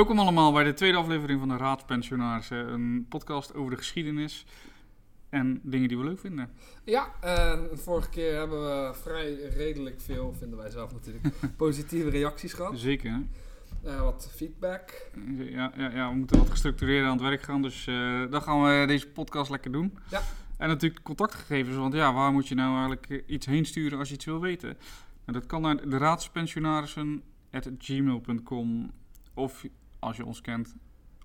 Welkom allemaal bij de tweede aflevering van de Raadspensionarissen. Een podcast over de geschiedenis en dingen die we leuk vinden. Ja, en vorige keer hebben we vrij redelijk veel, vinden wij zelf natuurlijk, positieve reacties gehad. Zeker. Eh, wat feedback. Ja, ja, ja, we moeten wat gestructureerder aan het werk gaan, dus eh dan gaan we deze podcast lekker doen. Ja. En natuurlijk contactgegevens, want ja, waar moet je nou eigenlijk eh, iets heen sturen als je iets wil weten? Nou, dat kan naar de raadspensionarissen.gmail.com of als je ons kent,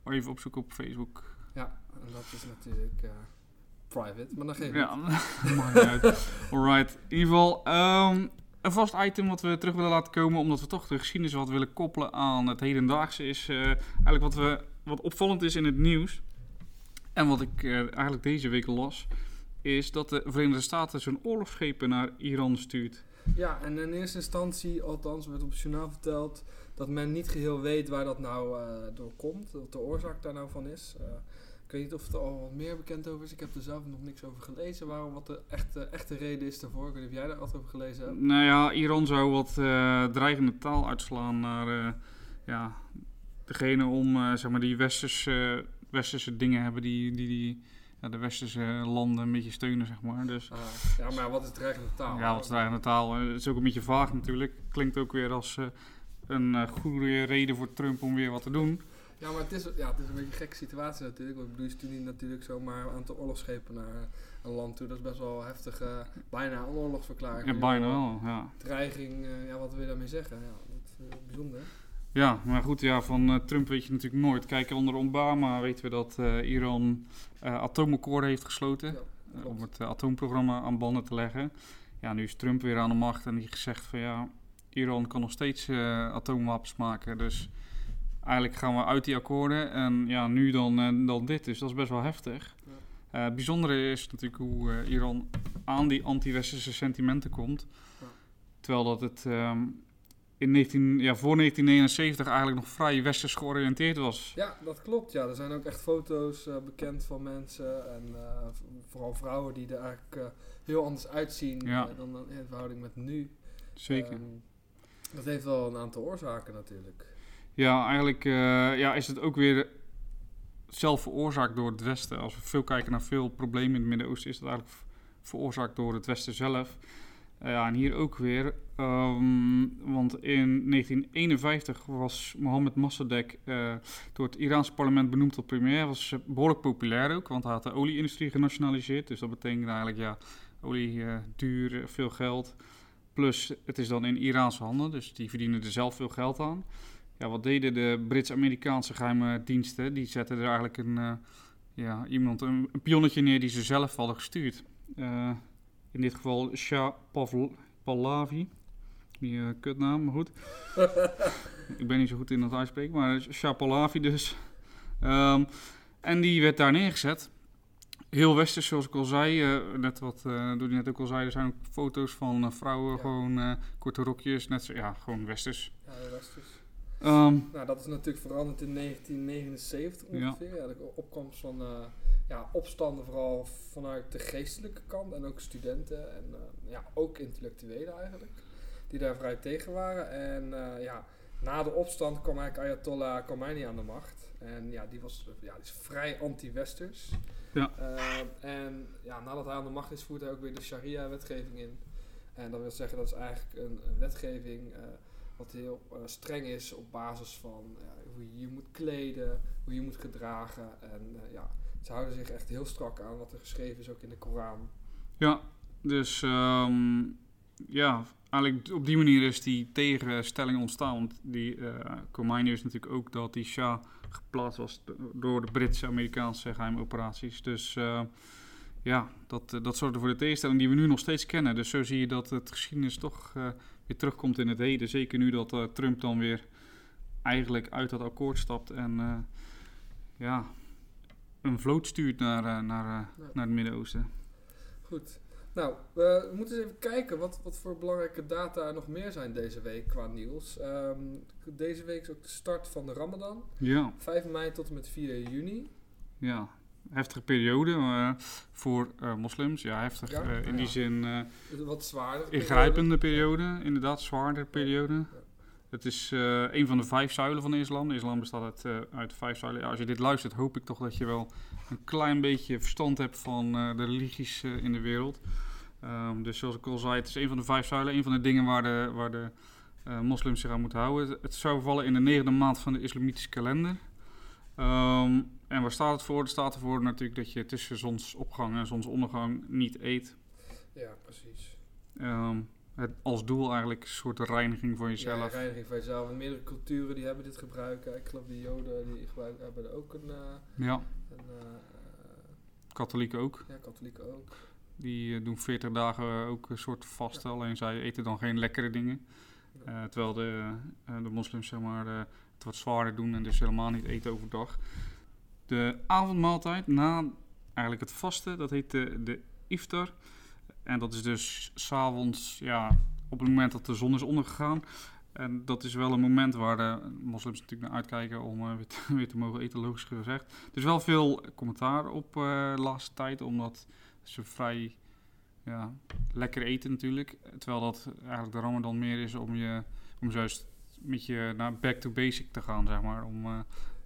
even opzoeken op Facebook. Ja, en dat is natuurlijk eh, private, maar dan geef ik Ja, maakt niet uit. Alright. In ieder geval, ehm, een vast item wat we terug willen laten komen, omdat we toch de geschiedenis wat willen koppelen aan het hedendaagse, is eh, eigenlijk wat, we, wat opvallend is in het nieuws. En wat ik eh, eigenlijk deze week las, is dat de Verenigde Staten zijn oorlogsschepen naar Iran stuurt. Ja, en in eerste instantie, althans werd op het journaal verteld, dat men niet geheel weet waar dat nou eh, door komt, wat de oorzaak daar nou van is. Eh, ik weet niet of er al wat meer bekend over is, ik heb er zelf nog niks over gelezen, waarom wat de echte, echte reden is daarvoor. Ik weet niet of jij daar wat over gelezen hebt. Nou ja, Iran zou wat eh, dreigende taal uitslaan naar ja, degene om zeg maar die westerse, westerse dingen hebben die, die, die ja, de westerse landen een beetje steunen, zeg maar. Dus Ah, ja, maar wat is dreigende taal? Ja, wat is dreigende taal? Het is ook een beetje vaag natuurlijk. Klinkt ook weer als een eh, goede reden voor Trump om weer wat te doen. Ja, maar het is, ja, het is een beetje een gekke situatie natuurlijk. Want ik bedoel, je stuurt niet natuurlijk zomaar een aantal oorlogsschepen naar een land toe. Dat is best wel heftig, eh, bijna een oorlogsverklaring. Ja, bijna wel, ja. Dreiging, eh, ja, wat wil je daarmee zeggen? Ja, dat is bijzonder. Ja, maar goed, ja, van Trump weet je natuurlijk nooit. Kijk, onder Obama weten we dat Iran atoomakkoorden heeft gesloten. Ja, om het atoomprogramma aan banden te leggen. Ja, nu is Trump weer aan de macht en die heeft gezegd van ja, Iran kan nog steeds eh, atoomwapens maken. Dus eigenlijk gaan we uit die akkoorden en ja, nu dan, eh, dan dit. Dus dat is best wel heftig. Ja. Eh, het bijzondere is natuurlijk hoe Iran aan die anti-westerse sentimenten komt. Ja. Terwijl dat het ehm, in 19, ja, voor 1979 eigenlijk nog vrij westers georiënteerd was. Ja, dat klopt. Ja, er zijn ook echt foto's bekend van mensen. En vooral vrouwen die er eigenlijk heel anders uitzien Ja. dan in verhouding met nu. Zeker. Ehm, dat heeft wel een aantal oorzaken natuurlijk. Ja, eigenlijk eh, ja, is het ook weer zelf veroorzaakt door het Westen. Als we veel kijken naar veel problemen in het Midden-Oosten, is dat eigenlijk veroorzaakt door het Westen zelf. Eh, ja, en hier ook weer. ehm, want in 1951 was Mohammed Mossadegh eh, door het Iraanse parlement benoemd tot premier. Hij was eh, behoorlijk populair ook, want hij had de olieindustrie genationaliseerd. Dus dat betekent eigenlijk, ja, olie duur, veel geld. Plus, het is dan in Iraanse handen, dus die verdienen er zelf veel geld aan. Ja, wat deden de Brits-Amerikaanse geheime diensten? Die zetten er eigenlijk een, eh, ja, iemand, een, een pionnetje neer die ze zelf hadden gestuurd. Eh, in dit geval Shah Pavl- Pahlavi. Die eh, kutnaam, maar goed. Ik ben niet zo goed in het uitspreken, maar Shah Pahlavi dus. Ehm, en die werd daar neergezet. Heel westers, zoals ik al zei. eh, net wat uh, Doe net ook al zei, er zijn ook foto's van eh, vrouwen, Ja. gewoon eh, korte rokjes. Net zo, ja, gewoon westers. Ja, westers. Ehm, Nou, dat is natuurlijk veranderd in 1979 Ja. ongeveer. Ja. de opkomst van eh, ja, opstanden vooral vanuit de geestelijke kant en ook studenten en eh, ja, ook intellectuelen eigenlijk, die daar vrij tegen waren. En eh, ja, na de opstand kwam eigenlijk Ayatollah Khomeini aan de macht. En ja, die was ja, die is vrij anti-westers. Ja. Eh, en ja, nadat hij aan de macht is, voert hij ook weer de sharia-wetgeving in. En dat wil zeggen, dat is eigenlijk een, een wetgeving eh, wat heel eh, streng is op basis van ja, hoe je je moet kleden, hoe je moet gedragen. En eh, ja, ze houden zich echt heel strak aan wat er geschreven is, ook in de Koran. Ja, dus ehm, ja, eigenlijk op die manier is die tegenstelling ontstaan. Want die Khomeini is natuurlijk ook dat die Shah geplaatst was do- door de Britse, Amerikaanse geheime operaties. Dus eh, ja, dat, eh, dat zorgde voor de tegenstelling die we nu nog steeds kennen. Dus zo zie je dat het geschiedenis toch eh, weer terugkomt in het heden. Zeker nu dat Trump dan weer eigenlijk uit dat akkoord stapt en ja, een vloot stuurt naar, naar, naar het Midden-Oosten. Goed. Nou, we moeten eens even kijken wat, wat voor belangrijke data er nog meer zijn deze week qua nieuws. Ehm, deze week is ook de start van de Ramadan. Ja. 5 mei tot en met 4 juni. Ja, heftige periode eh, voor eh, moslims. Ja, heftig Ja, eh, in ja. die zin. Wat zwaarder. ingrijpende periode, inderdaad, zwaarder periode. Het is eh, een van de vijf zuilen van islam. Islam bestaat uit, eh, uit vijf zuilen. Ja, als je dit luistert, hoop ik toch dat je wel een klein beetje verstand hebt van eh, de religies in de wereld. Ehm, dus zoals ik al zei, het is een van de vijf zuilen. Een van de dingen waar de, waar de moslims zich aan moeten houden. Het, het zou vallen in de negende maand van de islamitische kalender. Ehm, en waar staat het voor? Het staat ervoor natuurlijk dat je tussen zonsopgang en zonsondergang niet eet. Ja, precies. Ehm, het, als doel eigenlijk een soort reiniging voor Ja, jezelf. reiniging van jezelf. En meerdere culturen die hebben dit gebruiken. Ik geloof de Joden die gebruiken, hebben ook een, eh, Ja, een eh, katholieken ook. ja, katholieken ook. Die eh, doen 40 dagen ook een soort vast. Alleen zij eten dan geen lekkere dingen. Terwijl de, de moslims zeg maar, het wat zwaarder doen en dus helemaal niet eten overdag. De avondmaaltijd na eigenlijk het vasten, dat heet de, de iftar. En dat is dus s'avonds, ja, op het moment dat de zon is ondergegaan. En dat is wel een moment waar de moslims natuurlijk naar uitkijken om eh, weer, te, weer te mogen eten, logisch gezegd. Er is wel veel commentaar op eh, de laatste tijd, omdat ze vrij ja, lekker eten natuurlijk. Terwijl dat eigenlijk de ramadan meer is om je, om juist met je naar back to basic te gaan, zeg maar. Om eh,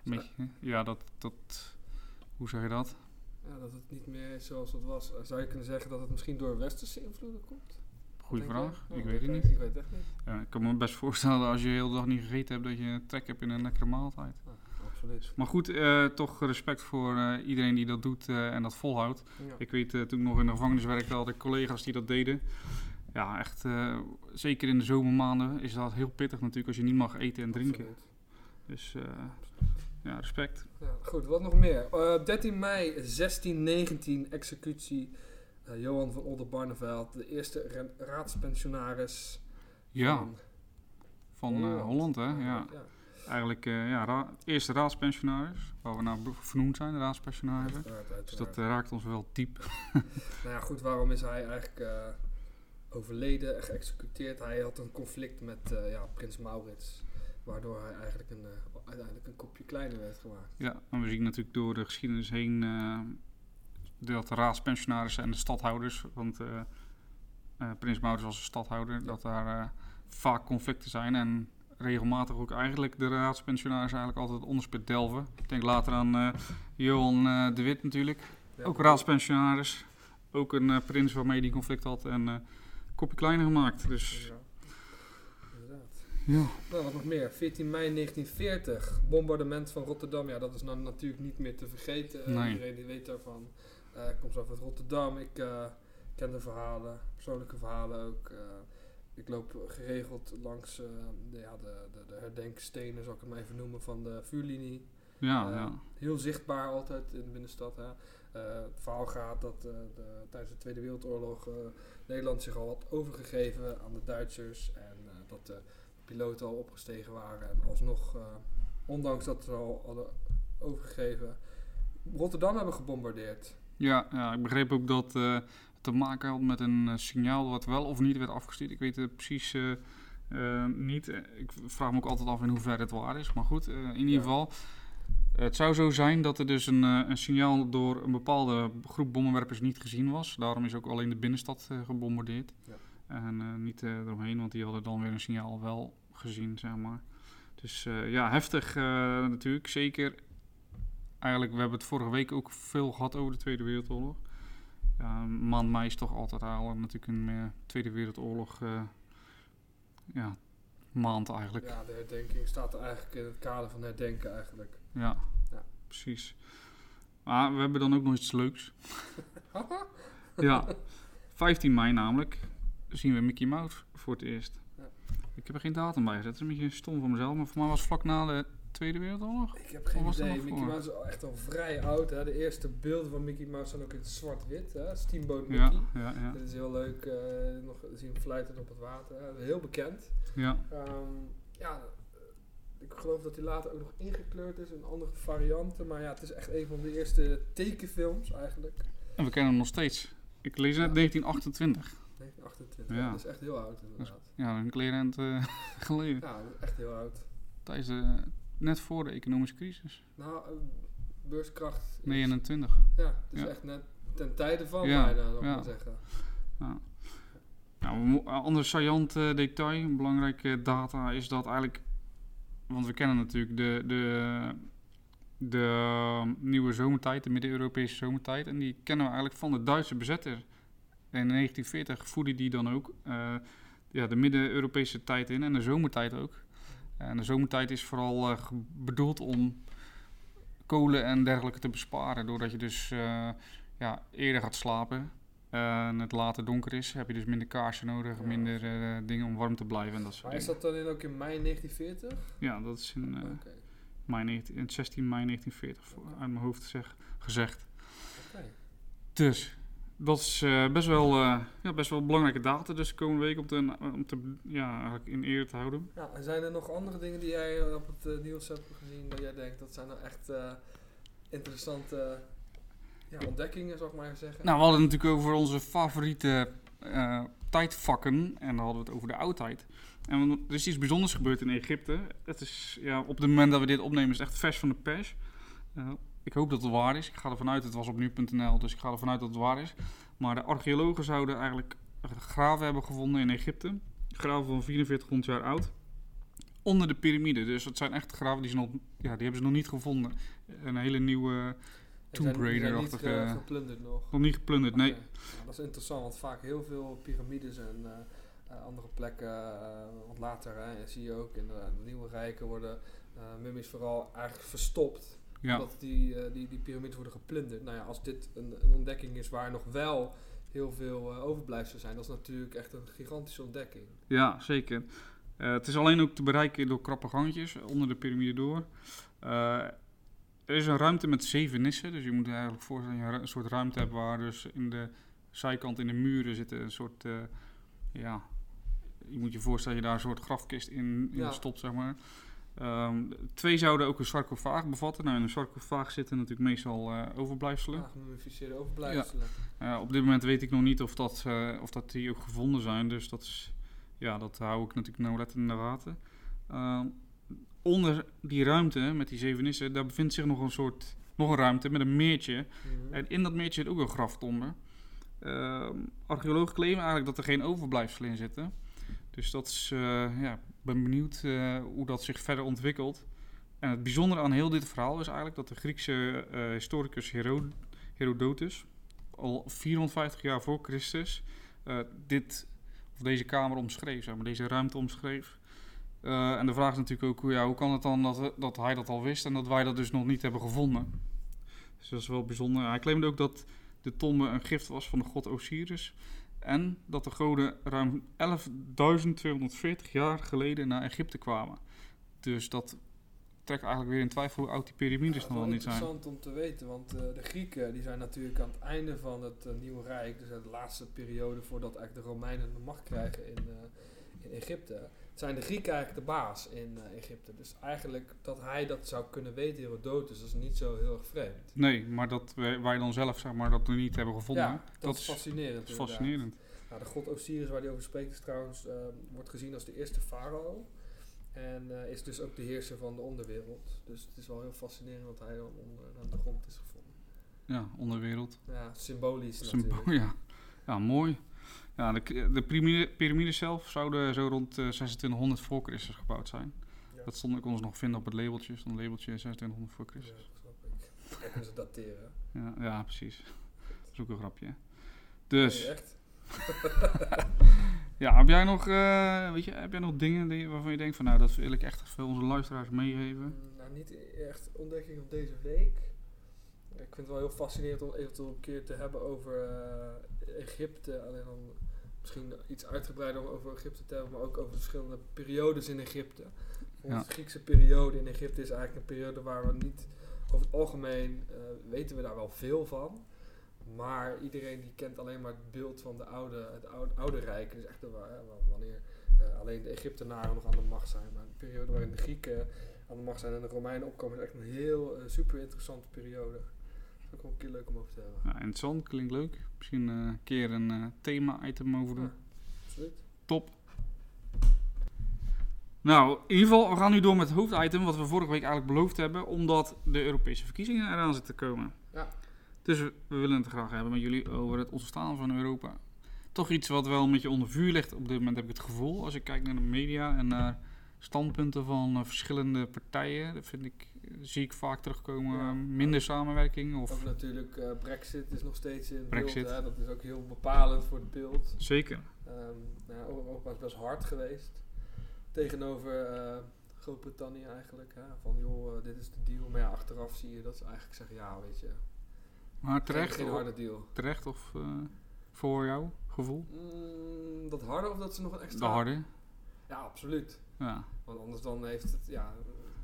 met ja, dat, dat, hoe zeg je dat? Ja, dat het niet meer is zoals het was. Eh, Zou je kunnen zeggen dat het misschien door westerse invloeden komt? Goeie Denk vraag. Oh, ik weet weet het niet. Ik weet het echt niet. Ja, ik kan me best voorstellen dat als je de hele dag niet gegeten hebt, dat je trek hebt in een lekkere maaltijd. Ah, absoluut. Maar goed, eh, toch respect voor eh, iedereen die dat doet en dat volhoudt. Ja. Ik weet, toen ik nog in de gevangenis werkte, had ik collega's die dat deden. Ja, echt, zeker in de zomermaanden is dat heel pittig natuurlijk als je niet mag eten en drinken. Absoluut. Dus ja, respect. Ja, goed, wat nog meer? Eh 13 mei 1619, executie. eh, Johan van Oldenbarneveld, de eerste ra- raadspensionaris Ja, van van eh, Holland hè. Ja. ja. Eigenlijk ja, ra- eerste raadspensionaris, waar we naar be- vernoemd zijn, de raadspensionarissen. Uiteraard, Dus dat raakt ons wel diep. Nou ja, goed, waarom is hij eigenlijk overleden en geëxecuteerd? Hij had een conflict met ja, prins Maurits, waardoor hij eigenlijk een, eh, uiteindelijk een kopje kleiner werd gemaakt. Ja, en we zien natuurlijk door de geschiedenis heen eh, dat de raadspensionarissen en de stadhouders, want eh, Prins Maurits was een stadhouder, dat daar vaak conflicten zijn en regelmatig ook eigenlijk de raadspensionarissen eigenlijk altijd het onderspit delven. Ik denk later aan Johan de Wit natuurlijk, Ja, ook raadspensionaris, ook een eh, prins waarmee die conflict had en kopje kleiner gemaakt. Dus Ja. Ja, Nou, wat nog meer? 14 mei 1940, bombardement van Rotterdam. Ja, dat is nou natuurlijk niet meer te vergeten. Eh, Nee. Iedereen die weet daarvan. Eh, ik kom zelf uit Rotterdam. Ik eh, ken de verhalen, persoonlijke verhalen ook. Ik loop geregeld langs de, ja, de, de, de herdenkstenen, zal ik het maar even noemen, van de vuurlinie. ja, ja. Heel zichtbaar altijd in de binnenstad. Hè. Het verhaal gaat dat de, tijdens de Tweede Wereldoorlog Nederland zich al had overgegeven aan de Duitsers. En dat de piloten al opgestegen waren. En alsnog, eh, ondanks dat ze al hadden overgegeven, Rotterdam hebben gebombardeerd. Ja, ja, ik begreep ook dat eh, het te maken had met een eh, signaal wat wel of niet werd afgestuurd. Ik weet het precies niet. Ik vraag me ook altijd af in hoeverre het waar is. Maar goed, in ieder Ja. geval. Het zou zo zijn dat er dus een, een signaal door een bepaalde groep bommenwerpers niet gezien was. Daarom is ook alleen de binnenstad gebombardeerd. Ja. En niet eromheen, want die hadden dan weer een signaal wel gezien, zeg maar. Dus eh, ja, heftig eh, natuurlijk. Zeker eigenlijk, we hebben het vorige week ook veel gehad over de Tweede Wereldoorlog. Ja, maand mei is toch altijd al natuurlijk een Tweede Wereldoorlog eh, ja, maand eigenlijk. Ja, Ja, de herdenking staat er eigenlijk in het kader van herdenken eigenlijk. ja, Ja. precies. Maar we hebben dan ook nog iets leuks. ja, 15 mei namelijk zien we Mickey Mouse voor het eerst. Ja. Ik heb er geen datum bij gezet, dat is een beetje stom van mezelf. Maar voor mij was het vlak na de Tweede Wereldoorlog. Ik heb geen idee. Mickey voor? Mouse is al echt al vrij oud. Hè. De eerste beelden van Mickey Mouse zijn ook in zwart-wit. hè. Steamboat Ja, Mickey. ja, ja. Dat is heel leuk. eh nog zien fluiten op het water. hè. Heel bekend. ja. Ehm, ja, ik geloof dat hij later ook nog ingekleurd is in andere varianten. Maar ja, het is echt een van de eerste tekenfilms eigenlijk. En we kennen hem nog steeds. Ik lees net Ja. 1928. 1928. Ja. Dat is echt heel oud inderdaad. Ja, een kleerend eh geleden. Ja, echt heel oud. Tijdens de, net voor de economische crisis. Nou, eh, beurskracht. is- 29. Ja, het is Ja. echt net ten tijde van Ja, bijna, ja. maar zeggen. Ja. Nou, een ander saillant eh, detail, een belangrijke data, is dat eigenlijk want we kennen natuurlijk de, de, de nieuwe zomertijd, de Midden-Europese zomertijd. En die kennen we eigenlijk van de Duitse bezetter. En in 1940 voerde die dan ook eh, ja, de Midden-Europese tijd in en de zomertijd ook. En de zomertijd is vooral eh, bedoeld om kolen en dergelijke te besparen. Doordat je dus eh, ja, eerder gaat slapen en het later donker is, heb je dus minder kaarsen nodig, Ja. minder dingen om warm te blijven en dat soort Maar is dat dan in, ook in mei 1940? Ja, dat is in, mei 19, in 16 mei 1940 voor- uit mijn hoofd zeg, gezegd. Oké. Dus dat is eh, best, wel, eh, ja, best wel belangrijke data dus de komende week om te, om te ja, eigenlijk in eer te houden. Ja, en zijn er nog andere dingen die jij eh, op het nieuws hebt gezien dat jij denkt dat zijn nou echt interessante ja, ontdekkingen, zou ik maar zeggen? Nou, we hadden het natuurlijk over onze favoriete tijdvakken. En dan hadden we het over de oudheid. En er is iets bijzonders gebeurd in Egypte. Het is, ja, op het moment dat we dit opnemen is het echt vers van de pers. Eh, ik hoop dat het waar is. Ik ga ervan uit, het was op nu.nl, dus ik ga ervan uit dat het waar is. Maar de archeologen zouden eigenlijk graven hebben gevonden in Egypte. Graven van 4400 jaar oud. Onder de piramide. Dus het zijn echt graven die, ze nog, ja, die hebben ze nog niet gevonden. Een hele nieuwe, Tomb zijn niet Raider-achtige- ge- geplunderd nog. nog niet geplunderd. Nee, dat is interessant, want vaak heel veel piramides en eh, eh, andere plekken, eh, want later hè, zie je ook in de, de nieuwe rijken worden eh mummies vooral eigenlijk verstopt. Ja. Omdat die, eh, die, die piramides worden geplunderd. Nou ja, als dit een, een ontdekking is waar nog wel heel veel eh, overblijfselen zijn, dat is natuurlijk echt een gigantische ontdekking. Ja, zeker. Eh, het is alleen ook te bereiken door krappe gangetjes onder de piramide door. Er is een ruimte met zeven nissen, dus je moet je eigenlijk voorstellen dat je een soort ruimte hebt waar dus in de zijkant in de muren zitten een soort, ja, je moet je voorstellen dat je daar een soort grafkist in, in Ja. stopt, zeg maar. Ehm, twee zouden ook een sarcofaag bevatten. Nou, in een sarcofaag zitten natuurlijk meestal eh, overblijfselen. Ja, overblijfselen. Ja, op dit moment weet ik nog niet of dat, eh, of dat die ook gevonden zijn. Dus dat, is, ja, dat hou ik natuurlijk nauwlettend in de gaten. Ehm, onder die ruimte met die zeven nissen, daar bevindt zich nog een soort nog een ruimte met een meertje. Mhm. En in dat meertje zit ook een graftombe. Ehm archeologen claimen eigenlijk dat er geen overblijfselen in zitten. Dus dat is, eh, ja, ben benieuwd eh, hoe dat zich verder ontwikkelt. En het bijzondere aan heel dit verhaal is eigenlijk dat de Griekse eh, historicus Hero- Herodotus al 450 jaar voor Christus eh, dit, of deze kamer omschreef, zeg maar, deze ruimte omschreef. En de vraag is natuurlijk ook, hoe- ja, hoe kan het dan dat, dat hij dat al wist en dat wij dat dus nog niet hebben gevonden? Dus dat is wel bijzonder. Hij claimde ook dat de tombe een gift was van de god Osiris. En dat de goden ruim 11.240 jaar geleden naar Egypte kwamen. Dus dat trekt eigenlijk weer in twijfel hoe oud die piramides Ja, nog wel niet zijn. interessant om te weten, want eh, de Grieken die zijn natuurlijk aan het einde van het eh, Nieuwe Rijk, dus de laatste periode voordat eigenlijk de Romeinen de macht krijgen in, eh, in Egypte, zijn de Grieken eigenlijk de baas in eh, Egypte. Dus eigenlijk dat hij dat zou kunnen weten, Herodotus, dat is niet zo heel erg vreemd. Nee, maar dat wij, wij dan zelf zeg maar, dat nog niet hebben gevonden. ja, dat, dat is fascinerend. Dat is fascinerend. Nou, de god Osiris waar hij over spreekt is trouwens, eh, wordt gezien als de eerste farao. En eh, is dus ook de heerser van de onderwereld. Dus het is wel heel fascinerend dat hij dan onder aan de grond is gevonden. Ja, onderwereld. Ja, symbolisch Symbo- natuurlijk. ja. ja, mooi. Ja, de, de piramide, piramide zelf zouden zo rond eh, 2600 voor Christus gebouwd zijn. Ja. Dat stond ik ons nog vinden op het labeltje. Stond een labeltje 2600 voor Ja, Christus. dat snap ik. Kunnen ze dateren. Ja, ja precies. Dat is ook een grapje. Dus, Nee, echt? ja, heb jij nog, eh, weet je, heb jij nog dingen die, waarvan je denkt van, nou, dat wil ik echt voor onze luisteraars meegeven? Mm, Nou, niet echt ontdekking op deze week. Ik vind het wel heel fascinerend om eventueel een keer te hebben over eh, Egypte. Alleen dan misschien iets uitgebreider over Egypte te hebben, maar ook over de verschillende periodes in Egypte. Bijvoorbeeld De Griekse periode in Egypte is eigenlijk een periode waar we niet, over het algemeen eh, weten we daar wel veel van. Maar iedereen die kent alleen maar het beeld van de oude, het oude, oude rijk. Dus echt de, wa- wanneer eh, alleen de Egyptenaren nog aan de macht zijn. Maar de periode waarin de Grieken aan de macht zijn en de Romeinen opkomen is echt een heel eh, super interessante periode. Dat is ook wel een keer leuk om over te hebben. Ja, interessant, klinkt leuk. Misschien eh, een keer een eh, thema-item over doen. Ja. Top. Nou, in ieder geval, we gaan nu door met het hoofditem, wat we vorige week eigenlijk beloofd hebben, omdat de Europese verkiezingen eraan zitten te komen. Ja. Dus we, we willen het graag hebben met jullie over het ontstaan van Europa. Toch iets wat wel een beetje onder vuur ligt. Op dit moment heb ik het gevoel, als ik kijk naar de media en naar standpunten van eh, verschillende partijen. Dat vind ik, zie ik vaak terugkomen. Ja. Minder samenwerking Ook of natuurlijk eh, Brexit is nog steeds in Brexit. beeld. Hè? Dat is ook heel bepalend voor het beeld. zeker. Ehm, nou, ja, Europa is best hard geweest tegenover eh, Groot-Brittannië eigenlijk. Hè? Van joh, eh, dit is de deal. Maar ja, achteraf zie je dat ze eigenlijk zeggen ja, weet je. Maar terecht, Geen, geen of, harde deal. terecht of voor jouw gevoel? Mm, dat harde of dat ze nog een extra... De harde? Ja, absoluut. Ja. Want anders dan heeft het ja,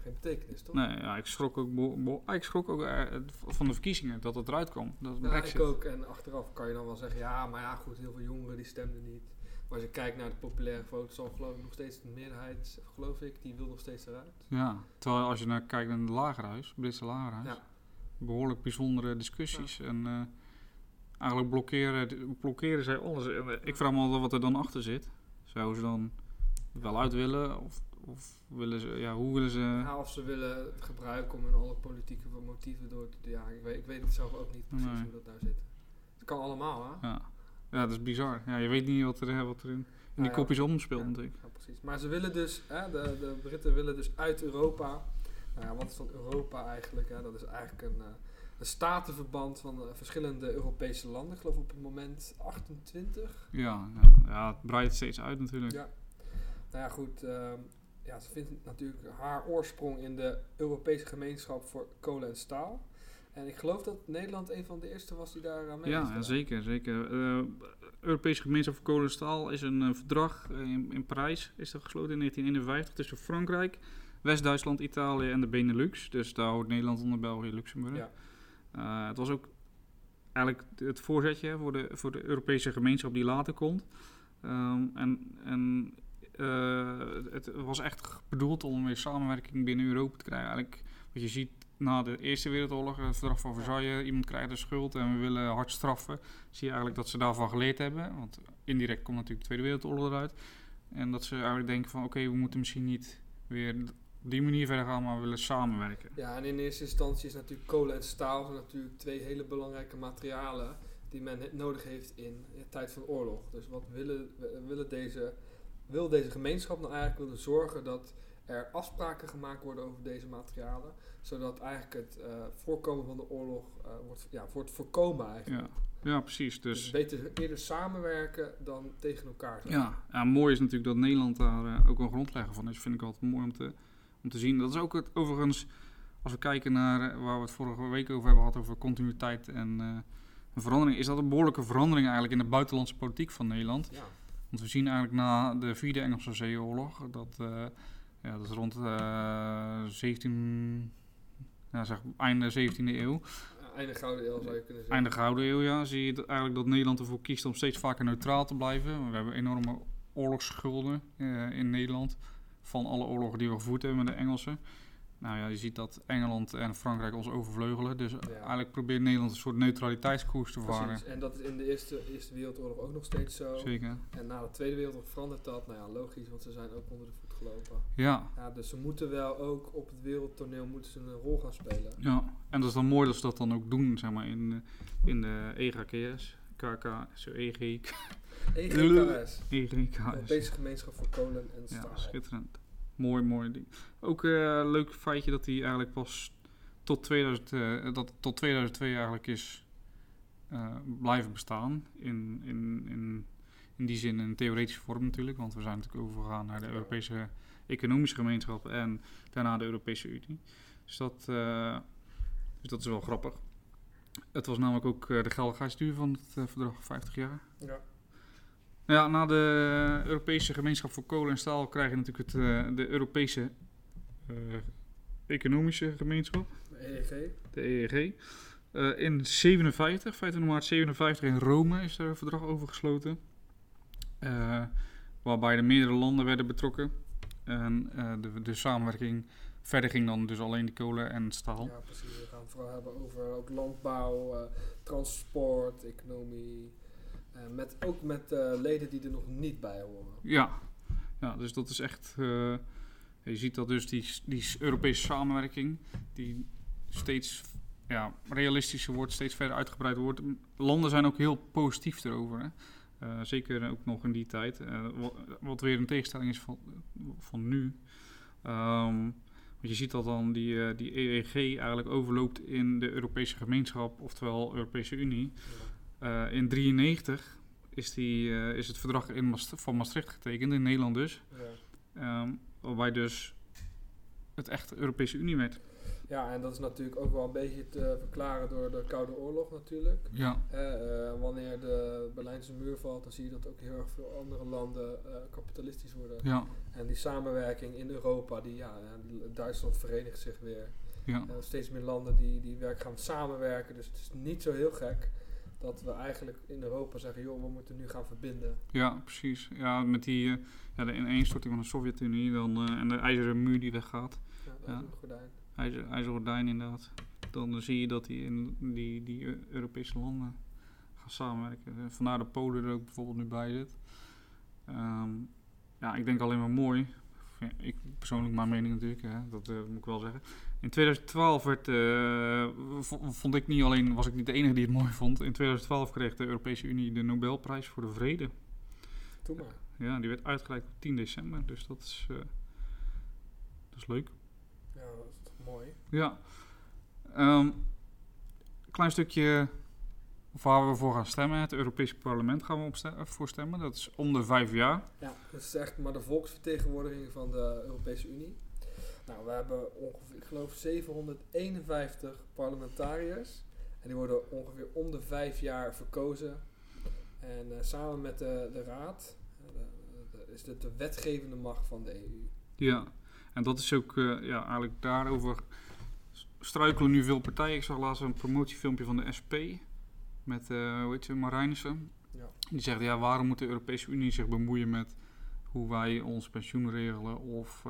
geen betekenis, toch? Nee, ja, ik schrok ook, bo- ik schrok ook eh, van de verkiezingen dat het eruit kwam. Dat Ja, ik ook. En achteraf kan je dan wel zeggen, ja, maar ja, goed, heel veel jongeren die stemden niet. Maar als je kijkt naar de populaire foto's, dan geloof ik nog steeds de meerderheid, geloof ik, die wil nog steeds eruit. Ja, terwijl als je naar kijkt naar het lagerhuis, het Britse lagerhuis, Ja. behoorlijk bijzondere discussies. En eh, eigenlijk blokkeren, blokkeren zij alles. En, ik vraag me altijd wat er dan achter zit. Zouden ze dan wel uit willen? Of, of willen ze, ja, hoe willen ze... Ja, of ze willen het gebruiken om hun alle politieke motieven door te... Ja, ik weet, ik weet het zelf ook niet precies Nee. hoe dat nou zit. Het kan allemaal, hè? Ja. ja, dat is bizar. Ja, je weet niet wat er, wat er in, in die Ja, kopjes omspeelt natuurlijk. Ja, precies. Maar ze willen dus, hè, de, de Britten willen dus uit Europa. Nou ja, wat is dan Europa eigenlijk? Hè? Dat is eigenlijk een, eh, een statenverband van eh, verschillende Europese landen. Ik geloof op het moment 28. Ja, ja, ja, het breidt steeds uit natuurlijk. Ja. Nou ja, goed. ehm, ja, ze vindt natuurlijk haar oorsprong in de Europese gemeenschap voor kolen en staal. En ik geloof dat Nederland een van de eerste was die daar aan mee Ja, ja, zeker. zeker. Eh, Europese Gemeenschap voor Kolen en Staal is een eh, verdrag eh, in, in Parijs is dat gesloten in 1951 tussen Frankrijk, West-Duitsland, Italië en de Benelux. Dus daar hoort Nederland onder België en Luxemburg. Ja. Het was ook eigenlijk het voorzetje voor de, voor de Europese gemeenschap die later komt. Ehm, en en het was echt bedoeld om weer samenwerking binnen Europa te krijgen. Eigenlijk wat je ziet na de Eerste Wereldoorlog, het verdrag van Versailles, iemand krijgt een schuld en we willen hard straffen. Zie je eigenlijk dat ze daarvan geleerd hebben. Want indirect komt natuurlijk de Tweede Wereldoorlog eruit. En dat ze eigenlijk denken van oké, we moeten misschien niet weer op die manier verder gaan, maar we willen samenwerken. Ja, en in eerste instantie is natuurlijk kolen en staal zijn natuurlijk twee hele belangrijke materialen die men nodig heeft in de tijd van oorlog. Dus wat willen, willen deze, wil deze gemeenschap nou eigenlijk willen zorgen dat er afspraken gemaakt worden over deze materialen, zodat eigenlijk het eh, voorkomen van de oorlog eh, wordt, ja, wordt voorkomen eigenlijk. Ja, ja precies. Dus Dus beter eerder samenwerken dan tegen elkaar zijn. Ja, ja, mooi is natuurlijk dat Nederland daar eh, ook een grondlegger van is. Vind ik altijd mooi om te, om te zien. Dat is ook het, overigens, als we kijken naar waar we het vorige week over hebben gehad, over continuïteit en een verandering, is dat een behoorlijke verandering eigenlijk in de buitenlandse politiek van Nederland. Ja. Want we zien eigenlijk na de Vierde Engelse Zeeoorlog, dat, eh, ja, dat is rond eh 17, ja, zeg, einde 17e eeuw, Einde Gouden Eeuw zou je kunnen zeggen. Einde Gouden Eeuw, ja, zie je dat eigenlijk dat Nederland ervoor kiest om steeds vaker neutraal te blijven. We hebben enorme oorlogsschulden eh, in Nederland van alle oorlogen die we gevoerd hebben met de Engelsen. Nou ja, je ziet dat Engeland en Frankrijk ons overvleugelen. Dus eigenlijk probeert Nederland een soort neutraliteitskoers te varen. En dat is in de Eerste, Eerste Wereldoorlog ook nog steeds zo. Zeker. En na de Tweede Wereldoorlog verandert dat. Nou ja, logisch, want ze zijn ook onder de voet gelopen. Ja, Ja, dus ze moeten wel ook op het wereldtoneel moeten ze een rol gaan spelen. ja, en dat is dan mooi dat ze dat dan ook doen, zeg maar, in, eh, in de EGKS, KK, zo EG, EGKS, EGKS. Europese Gemeenschap voor Kolen en Ja, Staal. schitterend. Mooi, mooi ding. Ook een leuk feitje dat hij eigenlijk pas tot, 2000, eh, dat tot 2002 eigenlijk is eh, blijven bestaan. In, in, in, in die zin een theoretische vorm natuurlijk, want we zijn natuurlijk overgegaan naar de. Europese Economische Gemeenschap en daarna de Europese Unie. Dus dat, eh, dus dat is wel grappig. Het was namelijk ook eh, de geldigheidsduur van het eh, verdrag 50 jaar. Ja. Nou Ja, na de Europese gemeenschap voor kolen en staal krijg je natuurlijk het, eh, de Europese eh, economische gemeenschap, EEG. de EEG. Eh, in 57, 25 maart 57 in Rome is er een verdrag over gesloten. Waarbij de meerdere landen werden betrokken. En de, de samenwerking verder ging dan dus alleen de kolen en staal. Ja, precies. We gaan het vooral hebben over ook landbouw, transport, economie. Eh, met, ook met eh, leden die er nog niet bij horen. Ja, ja dus dat is echt. eh, je ziet dat dus die, die Europese samenwerking, die steeds ja, realistischer wordt, steeds verder uitgebreid wordt. Landen zijn ook heel positief erover. Hè? Zeker ook nog in die tijd. Eh, wa- wat weer een tegenstelling is van, van nu. Ehm, want je ziet dat dan die, die EEG eigenlijk overloopt in de Europese gemeenschap, oftewel Europese Unie. Ja. Eh, in 93 is, die, eh, is het verdrag in Maast- van Maastricht getekend, in Nederland dus. Ja. Ehm, waarbij dus het echt Europese Unie werd. Ja, en dat is natuurlijk ook wel een beetje te verklaren door de Koude Oorlog natuurlijk. Ja, eh, wanneer de Berlijnse muur valt, dan zie je dat ook heel erg veel andere landen kapitalistisch worden. ja, En die samenwerking in Europa, die, ja, Duitsland verenigt zich weer. ja. Steeds meer landen die, die werk gaan samenwerken. Dus het is niet zo heel gek dat we eigenlijk in Europa zeggen, joh, we moeten nu gaan verbinden. Ja, precies. Ja, met die eh, ja, de ineenstorting van de Sovjet-Unie dan, eh, en de ijzeren muur die weggaat. Ja, een gordijn. IJzer, ijzeren gordijn inderdaad. Dan zie je dat die, in, die, die Eu- Europese landen gaan samenwerken. Eh, Vandaar dat Polen er ook bijvoorbeeld nu bij zit. Ehm, ja, ik denk alleen maar mooi. Ik persoonlijk mijn mening natuurlijk, hè, dat moet ik wel zeggen. In 2012 werd, eh, vo- vond ik niet alleen, was ik niet de enige die het mooi vond. In 2012 kreeg de Europese Unie de Nobelprijs voor de Vrede. Doe maar. Ja, die werd uitgereikt op 10 december, dus dat is, eh, dat is leuk. Ja, dat is toch mooi. Ja. Ehm klein stukje waar we voor gaan stemmen. Het Europese parlement gaan we op voor stemmen. Dat is om de vijf jaar. Ja, het is echt maar de volksvertegenwoordiging van de Europese Unie. Nou, we hebben ongeveer, ik geloof, 751 parlementariërs. En die worden ongeveer om de vijf jaar verkozen. En eh, samen met de, de Raad eh, is dit de wetgevende macht van de EU. Ja. En dat is ook, eh, ja, eigenlijk daarover struikelen nu veel partijen. Ik zag laatst een promotiefilmpje van de SP. Met, hoe heet ze, Marijnissen. Ja. Die zegt, ja, waarom moet de Europese Unie zich bemoeien met hoe wij ons pensioen regelen of,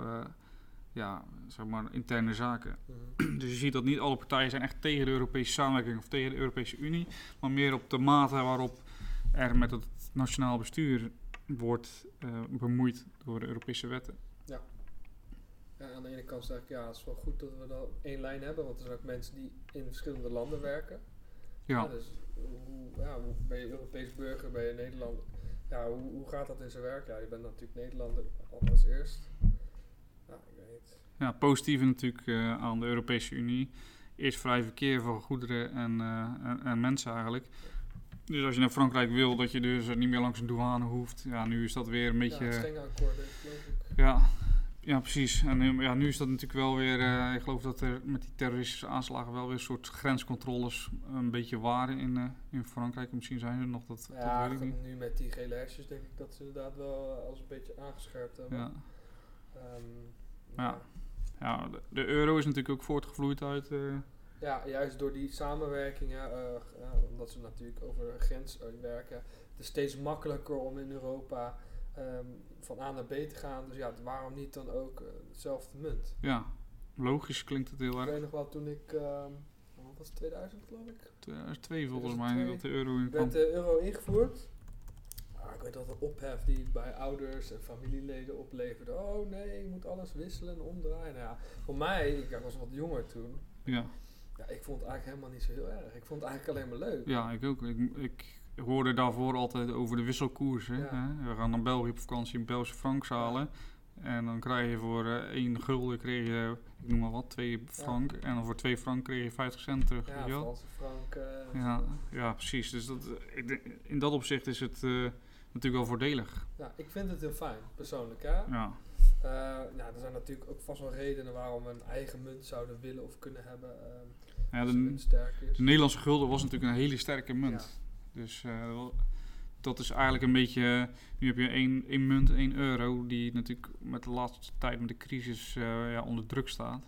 ja, zeg maar, interne zaken. Mhm. Dus je ziet dat niet alle partijen zijn echt tegen de Europese samenwerking of tegen de Europese Unie, maar meer op de mate waarop er met het nationaal bestuur wordt eh, bemoeid door de Europese wetten. Ja, aan de ene kant zeg ik, ja, het is wel goed dat we dan één lijn hebben, want er zijn ook mensen die in verschillende landen werken. Ja, dus hoe, ja, hoe ben je Europees burger, ben je Nederland? Ja, hoe, hoe gaat dat in zijn werk? Ja, je bent natuurlijk Nederlander al als eerst. Nou, ik weet niet. ja positief natuurlijk eh, aan de Europese Unie. Eerst vrij verkeer van goederen en, eh, en, en mensen eigenlijk. Dus als je naar Frankrijk wil, dat je dus niet meer langs een douane hoeft. Ja, nu is dat weer een beetje... ja, akkoorden, geloof ik. Ja, ja precies. En eh, ja, nu is dat natuurlijk wel weer. eh, ik geloof dat er met die terroristische aanslagen wel weer een soort grenscontroles een beetje waren in, eh, in Frankrijk. Misschien zijn er nog dat. Ja, dat weet ik niet. nu met die gele hesjes denk ik dat ze inderdaad wel eh, als een beetje aangescherpt hebben. Ja. Ehm, Ja. ja, de, de euro is natuurlijk ook voortgevloeid uit. eh, Ja, juist door die samenwerking, hè, eh, omdat ze natuurlijk over de grens eh, werken. Het is steeds makkelijker om in Europa ehm, van A naar B te gaan. Dus ja, waarom niet dan ook hetzelfde munt? ja, logisch klinkt het heel Ik erg. weet nog wel toen ik, ehm, wat was het, 2000 geloof ik? 2002 volgens 2002 mij dat de euro in kwam. werd de euro ingevoerd. Ik weet dat de ophef die het bij ouders en familieleden opleverde. Oh nee, je moet alles wisselen en omdraaien. Nou ja, voor mij, ik was wat jonger toen. Ja. Ja, ik vond het eigenlijk helemaal niet zo heel erg. Ik vond het eigenlijk alleen maar leuk. ja, ik ook. Ik, ik hoorde daarvoor altijd over de wisselkoers. Hè? Ja. We gaan naar België op vakantie in Belgische frank halen. En dan krijg je voor eh, één gulden, kreeg je, ik noem maar wat, 2 frank. En dan voor 2 frank kreeg je 50 cent terug. Ja? Franse frank. Ja, ja, precies. Dus dat, eh, ik denk, in dat opzicht is het eh, natuurlijk wel voordelig. Ja, ik vind het heel fijn, persoonlijk. Hè? Ja, Eh, nou, er zijn natuurlijk ook vast wel redenen waarom we een eigen munt zouden willen of kunnen hebben. ehm ja de, munt sterk is. de Nederlandse gulden was natuurlijk een hele sterke munt. Dus eh, dat is eigenlijk een beetje... Nu heb je één, één munt, één euro... die natuurlijk met de laatste tijd met de crisis eh, ja, onder druk staat.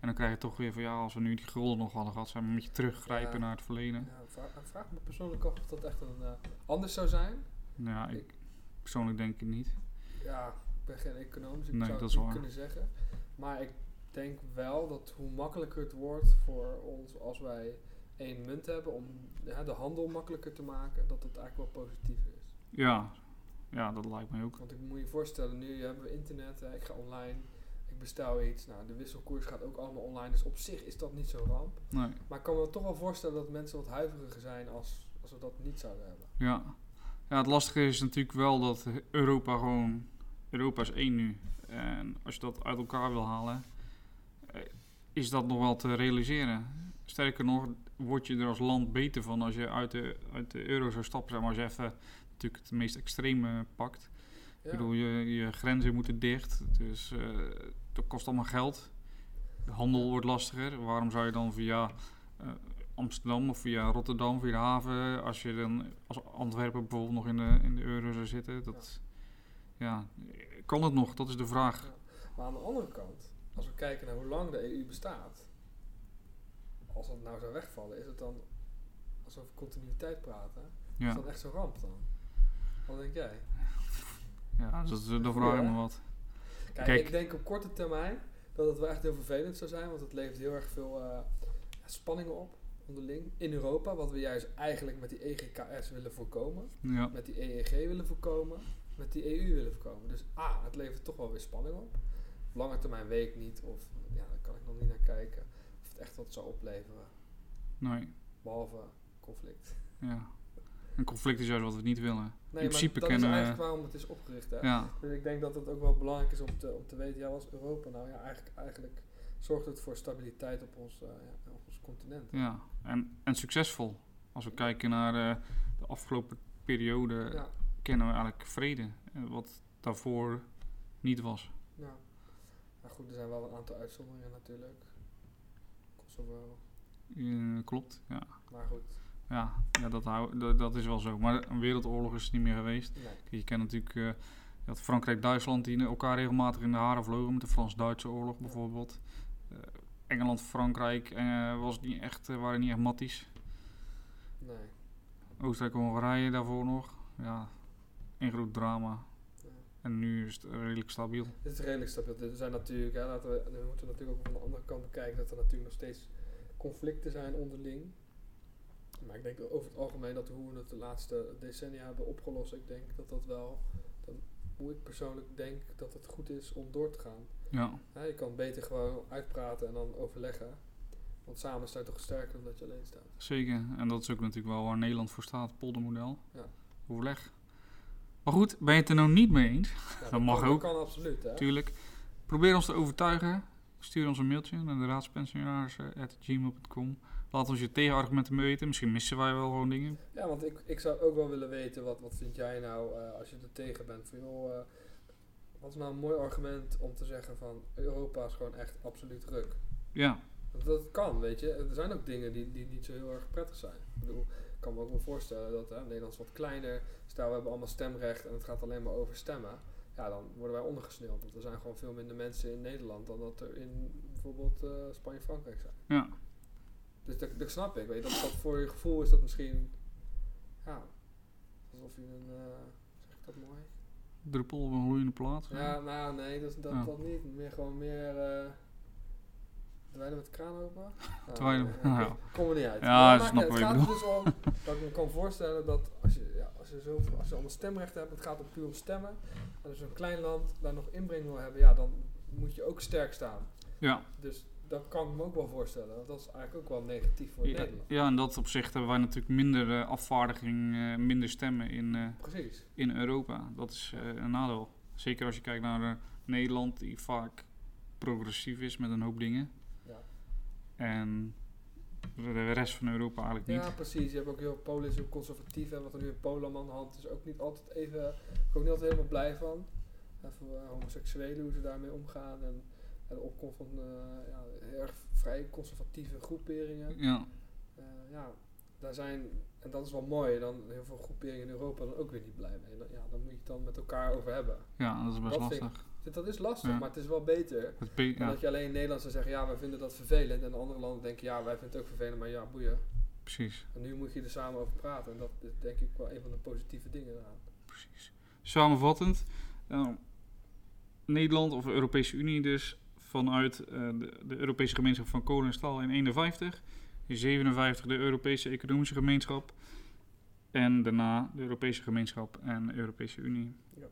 En dan krijg je toch weer van... ja, als we nu die gulden nog hadden gehad... zijn we een beetje teruggrijpen Ja. naar het verleden. Ja, vraag me persoonlijk af of dat echt een, eh, anders zou zijn. Nou ja, ik, persoonlijk denk ik niet. Ja, ik ben geen econoom, dus ik Nee, zou dat het niet kunnen zeggen. Maar ik denk wel dat hoe makkelijker het wordt voor ons als wij één munt hebben om ja, de handel makkelijker te maken, dat het eigenlijk wel positief is. Ja, ja dat lijkt mij ook. Want ik moet je voorstellen, nu hebben we internet, hè, ik ga online, ik bestel iets, nou de wisselkoers gaat ook allemaal online, dus op zich is dat niet zo ramp. Nee. Maar ik kan me toch wel voorstellen dat mensen wat huiveriger zijn als, als we dat niet zouden hebben. Ja. Ja, het lastige is natuurlijk wel dat Europa gewoon... Europa is één nu. En als je dat uit elkaar wil halen, eh, is dat nog wel te realiseren. Sterker nog, word je er als land beter van als je uit de, uit de euro zou stappen. Zeg maar als je even natuurlijk het meest extreme pakt. Ik bedoel, je, je grenzen moeten dicht, dus eh, dat kost allemaal geld. De handel wordt lastiger. Waarom zou je dan via eh, Amsterdam of via Rotterdam, via de haven, als je dan als Antwerpen bijvoorbeeld nog in de, in de euro zou zitten, dat, ja. kan het nog? Dat is de vraag. Ja. Maar aan de andere kant, als we kijken naar hoe lang de EU bestaat, als dat nou zou wegvallen, is het dan, als we over continuïteit praten, is dat echt zo'n ramp dan? Wat denk jij? ja dat, dat vraag ik me wat. Kijk, Kijk. ik denk op korte termijn dat het wel echt heel vervelend zou zijn, want het levert heel erg veel eh, spanningen op onderling in Europa, wat we juist eigenlijk met die EGKS willen voorkomen, Ja, met die EEG willen voorkomen, met die EU willen voorkomen. Dus A, het levert toch wel weer spanning op. Op lange termijn weet ik niet, of ja, daar kan ik nog niet naar kijken, of het echt wat zou opleveren, nee, behalve conflict. ja. Een conflict is juist wat we niet willen. Nee, in principe dat kennen is eigenlijk waarom het is opgericht. Hè? Ja, Dus ik denk dat het ook wel belangrijk is om te, om te weten, ja, wat is Europa nou? Ja, eigenlijk, eigenlijk zorgt het voor stabiliteit op ons, eh, ja, op ons continent. ja. En, en succesvol. Als we kijken naar eh, de afgelopen periode, Ja, kennen we eigenlijk vrede. eh, Wat daarvoor niet was. ja. Maar goed, er zijn wel een aantal uitzonderingen natuurlijk. Kosovo, Eh, klopt, ja. maar goed. Ja, ja dat, hou, dat, dat is wel zo. Maar een wereldoorlog is er niet meer geweest. Nee. Je kent natuurlijk had Frankrijk-Duitsland die elkaar regelmatig in de haren vlogen. Met de Frans-Duitse oorlog bijvoorbeeld. Eh, Engeland-Frankrijk eh, was niet echt, eh, waren niet echt matties. Nee. Oostenrijk-Hongarije daarvoor nog. Ja, een groot drama. Ja. En nu is het redelijk stabiel. Het is redelijk stabiel. Er zijn natuurlijk, hè, laten we, we moeten natuurlijk ook van de andere kant bekijken dat er natuurlijk nog steeds conflicten zijn onderling. Maar ik denk over het algemeen dat hoe we het de laatste decennia hebben opgelost, ik denk dat dat wel, dat, hoe ik persoonlijk denk dat het goed is om door te gaan. Ja, je kan beter gewoon uitpraten en dan overleggen. Want samen sta je toch sterker dan dat je alleen staat. zeker. En dat is ook natuurlijk wel waar Nederland voor staat. Poldermodel. Ja. Overleg. Maar goed, ben je het er nou niet mee eens? Ja, Dat mag kan, ook. Dat kan absoluut, hè. Tuurlijk. Probeer ons te overtuigen. Stuur ons een mailtje naar de raadspensionarissen.gmail.com. Laat ons je tegenargumenten weten. Misschien missen wij wel gewoon dingen. Ja, want ik, ik zou ook wel willen weten, wat, wat vind jij nou eh, als je er tegen bent? Van, joh, eh, wat is nou een mooi argument om te zeggen van Europa is gewoon echt absoluut ruk? Ja, Want dat kan, weet je. Er zijn ook dingen die, die niet zo heel erg prettig zijn. Ik bedoel, ik kan me ook wel voorstellen dat hè, Nederland is wat kleiner. Stel, we hebben allemaal stemrecht en het gaat alleen maar over stemmen. Ja, dan worden wij ondergesneeuwd. Want er zijn gewoon veel minder mensen in Nederland dan dat er in bijvoorbeeld eh, Spanje en Frankrijk zijn. ja. Dus dat, dat snap ik. Weet je, dat, dat voor je gevoel is dat misschien. Ja, alsof je een. eh, zeg ik dat mooi? Druppel op een gloeiende plaat. Ja, nou nee, dat, dat, Ja. dat niet. Meer gewoon meer. dweilen met de kraan open? Nou, Dweilen- eh, nou ja. Kom er niet uit. Ja, dat snap Het gaat er dus om dat ik me kan voorstellen dat als je, ja, als je, zoveel, als je allemaal stemrechten hebt, het gaat om puur om stemmen. En als je een klein land daar nog inbreng wil hebben, ja, dan moet je ook sterk staan. Ja. Dus dat kan ik me ook wel voorstellen. Want dat is eigenlijk ook wel negatief voor Ja, Nederland. ja, in dat opzicht hebben wij natuurlijk minder eh, afvaardiging, eh, minder stemmen in, eh, Precies. in Europa. Dat is een nadeel. Zeker als je kijkt naar Nederland, die vaak progressief is met een hoop dingen. Ja. En de rest van Europa eigenlijk niet. Ja, precies. Je hebt ook heel Polen is heel conservatief en wat er nu in Polen aan de hand is ook niet altijd even, ik ben ook niet altijd helemaal blij van. En voor eh, homoseksuelen, hoe ze daarmee omgaan en de opkomst van eh, ja, erg vrij conservatieve groeperingen. Ja, Eh, ja, daar zijn, en dat is wel mooi, dan heel veel groeperingen in Europa dan ook weer niet blij mee. Dan- Ja, dan moet je het dan met elkaar over hebben. ja, dat is best Dat ik- lastig. Dat is lastig, Ja. maar het is wel beter Het ja, dat je alleen in Nederland zou zeggen, ja, wij vinden dat vervelend. En de andere landen denken, ja, wij vinden het ook vervelend, maar ja, boeien. precies, En nu moet je er samen over praten. En dat is denk ik wel een van de positieve dingen precies. Samenvattend, eh, Nederland of de Europese Unie dus vanuit eh, de, de Europese gemeenschap van kolen en staal in 51, in 57 de Europese Economische Gemeenschap en daarna de Europese Gemeenschap en de Europese Unie. Ja.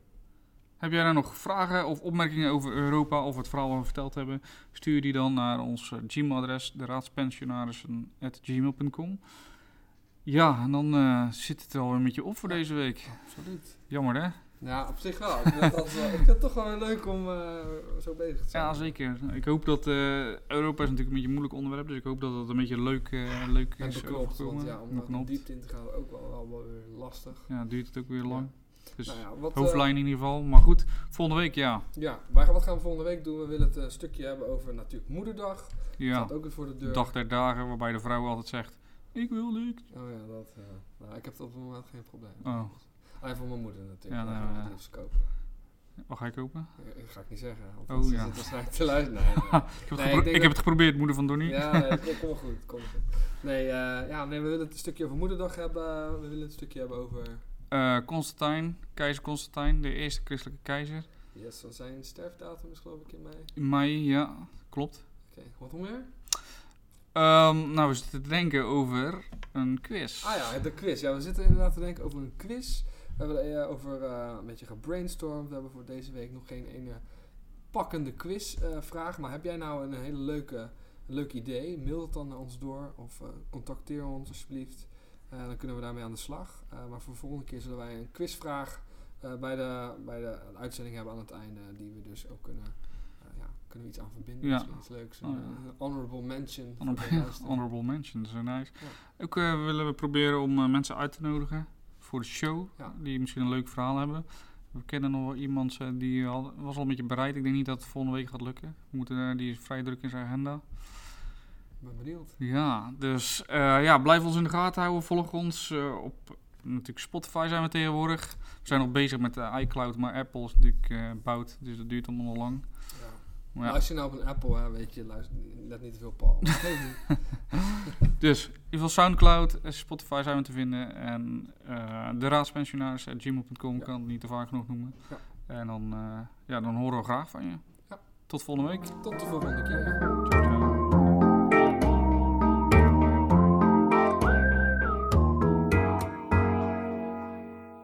Heb jij daar nog vragen of opmerkingen over Europa of het verhaal wat we verteld hebben? Stuur die dan naar ons eh, Gmail-adres, de raadspensionarissen.gmail.com. Ja, en dan eh, zit het er alweer met je op voor deze week. Absoluut. Jammer hè? Ja, op zich wel. Ik vind, dat wel, ik vind het toch wel leuk om uh, zo bezig te zijn. Ja, zeker. Ik hoop dat uh, Europa is natuurlijk een beetje een moeilijk onderwerp, dus ik hoop dat het een beetje leuk, uh, leuk en is. Beknopt, want ja, om er diepte in te gaan ook wel, wel, wel weer lastig. Ja, duurt het ook weer lang. Ja. Dus nou ja, wat, hoofdlijn in ieder geval. Maar goed, volgende week ja. Ja, maar wat gaan we volgende week doen? We willen het een stukje hebben over natuurlijk Moederdag. Ja, dat ook weer voor de deur. Dag der dagen, waarbij de vrouw altijd zegt, ik wil niks. Oh ja, dat, nou, ik heb op het moment geen probleem. Oh. Alleen voor mijn moeder natuurlijk. Ja, nou, ja. liefst kopen. Wat ga je kopen? Dat ga ik niet zeggen. Want Oh, ja. zit waarschijnlijk te luisteren. Nee, nee. ik heb, het, Nee, gepro- ik heb het geprobeerd, moeder van Donnie. Ja, nee, dat komt kom goed. Kom goed. Nee, eh, ja, nee, we willen het een stukje over Moederdag hebben. We willen het een stukje hebben over... Eh, Constantijn, keizer Constantijn, de eerste christelijke keizer. Yes, wat zijn sterfdatum is geloof ik in mei. In mei, ja, klopt. Oké, wat nog meer? Ehm, nou, we zitten te denken over een quiz. Ah ja, de quiz. Ja, we zitten inderdaad te denken over een quiz. We hebben eh, over eh, een beetje gebrainstormd. We hebben voor deze week nog geen ene pakkende quizvraag. maar heb jij nou een hele leuke, een leuk idee? Mail het dan naar ons door of eh, contacteer ons alsjeblieft. Eh, dan kunnen we daarmee aan de slag. Eh, maar voor de volgende keer zullen wij een quizvraag eh, bij, de, bij de uitzending hebben aan het einde. Die we dus ook kunnen, eh, ja, kunnen we iets aan verbinden. Ja. Iets leuks. Een, Oh, ja. eh, honorable mention. Honorable, honorable mention, dat is nice. Ja. Ook eh, willen we proberen om eh, mensen uit te nodigen voor de show, Ja. die misschien een leuk verhaal hebben. We kennen nog wel iemand eh, die al, was al een beetje bereid. Ik denk niet dat het volgende week gaat lukken. We moeten, eh, die is vrij druk in zijn agenda. Ik ben benieuwd. Ja, dus eh, ja, blijf ons in de gaten houden. Volg ons op natuurlijk Spotify zijn we tegenwoordig. We zijn nog bezig met de iCloud, maar Apple is natuurlijk eh bouwt, dus dat duurt allemaal nog lang. Ja. Luister je nou op een Apple, hè, weet je, luister, let niet te veel Paul. Dus in ieder geval Soundcloud, eh, Spotify zijn we te vinden. En eh de raadspensionaris at gmail.com Ja. kan het niet te vaak genoeg noemen. Ja. En dan, eh, ja, dan horen we graag van je. Ja. Tot volgende week. Tot de volgende keer.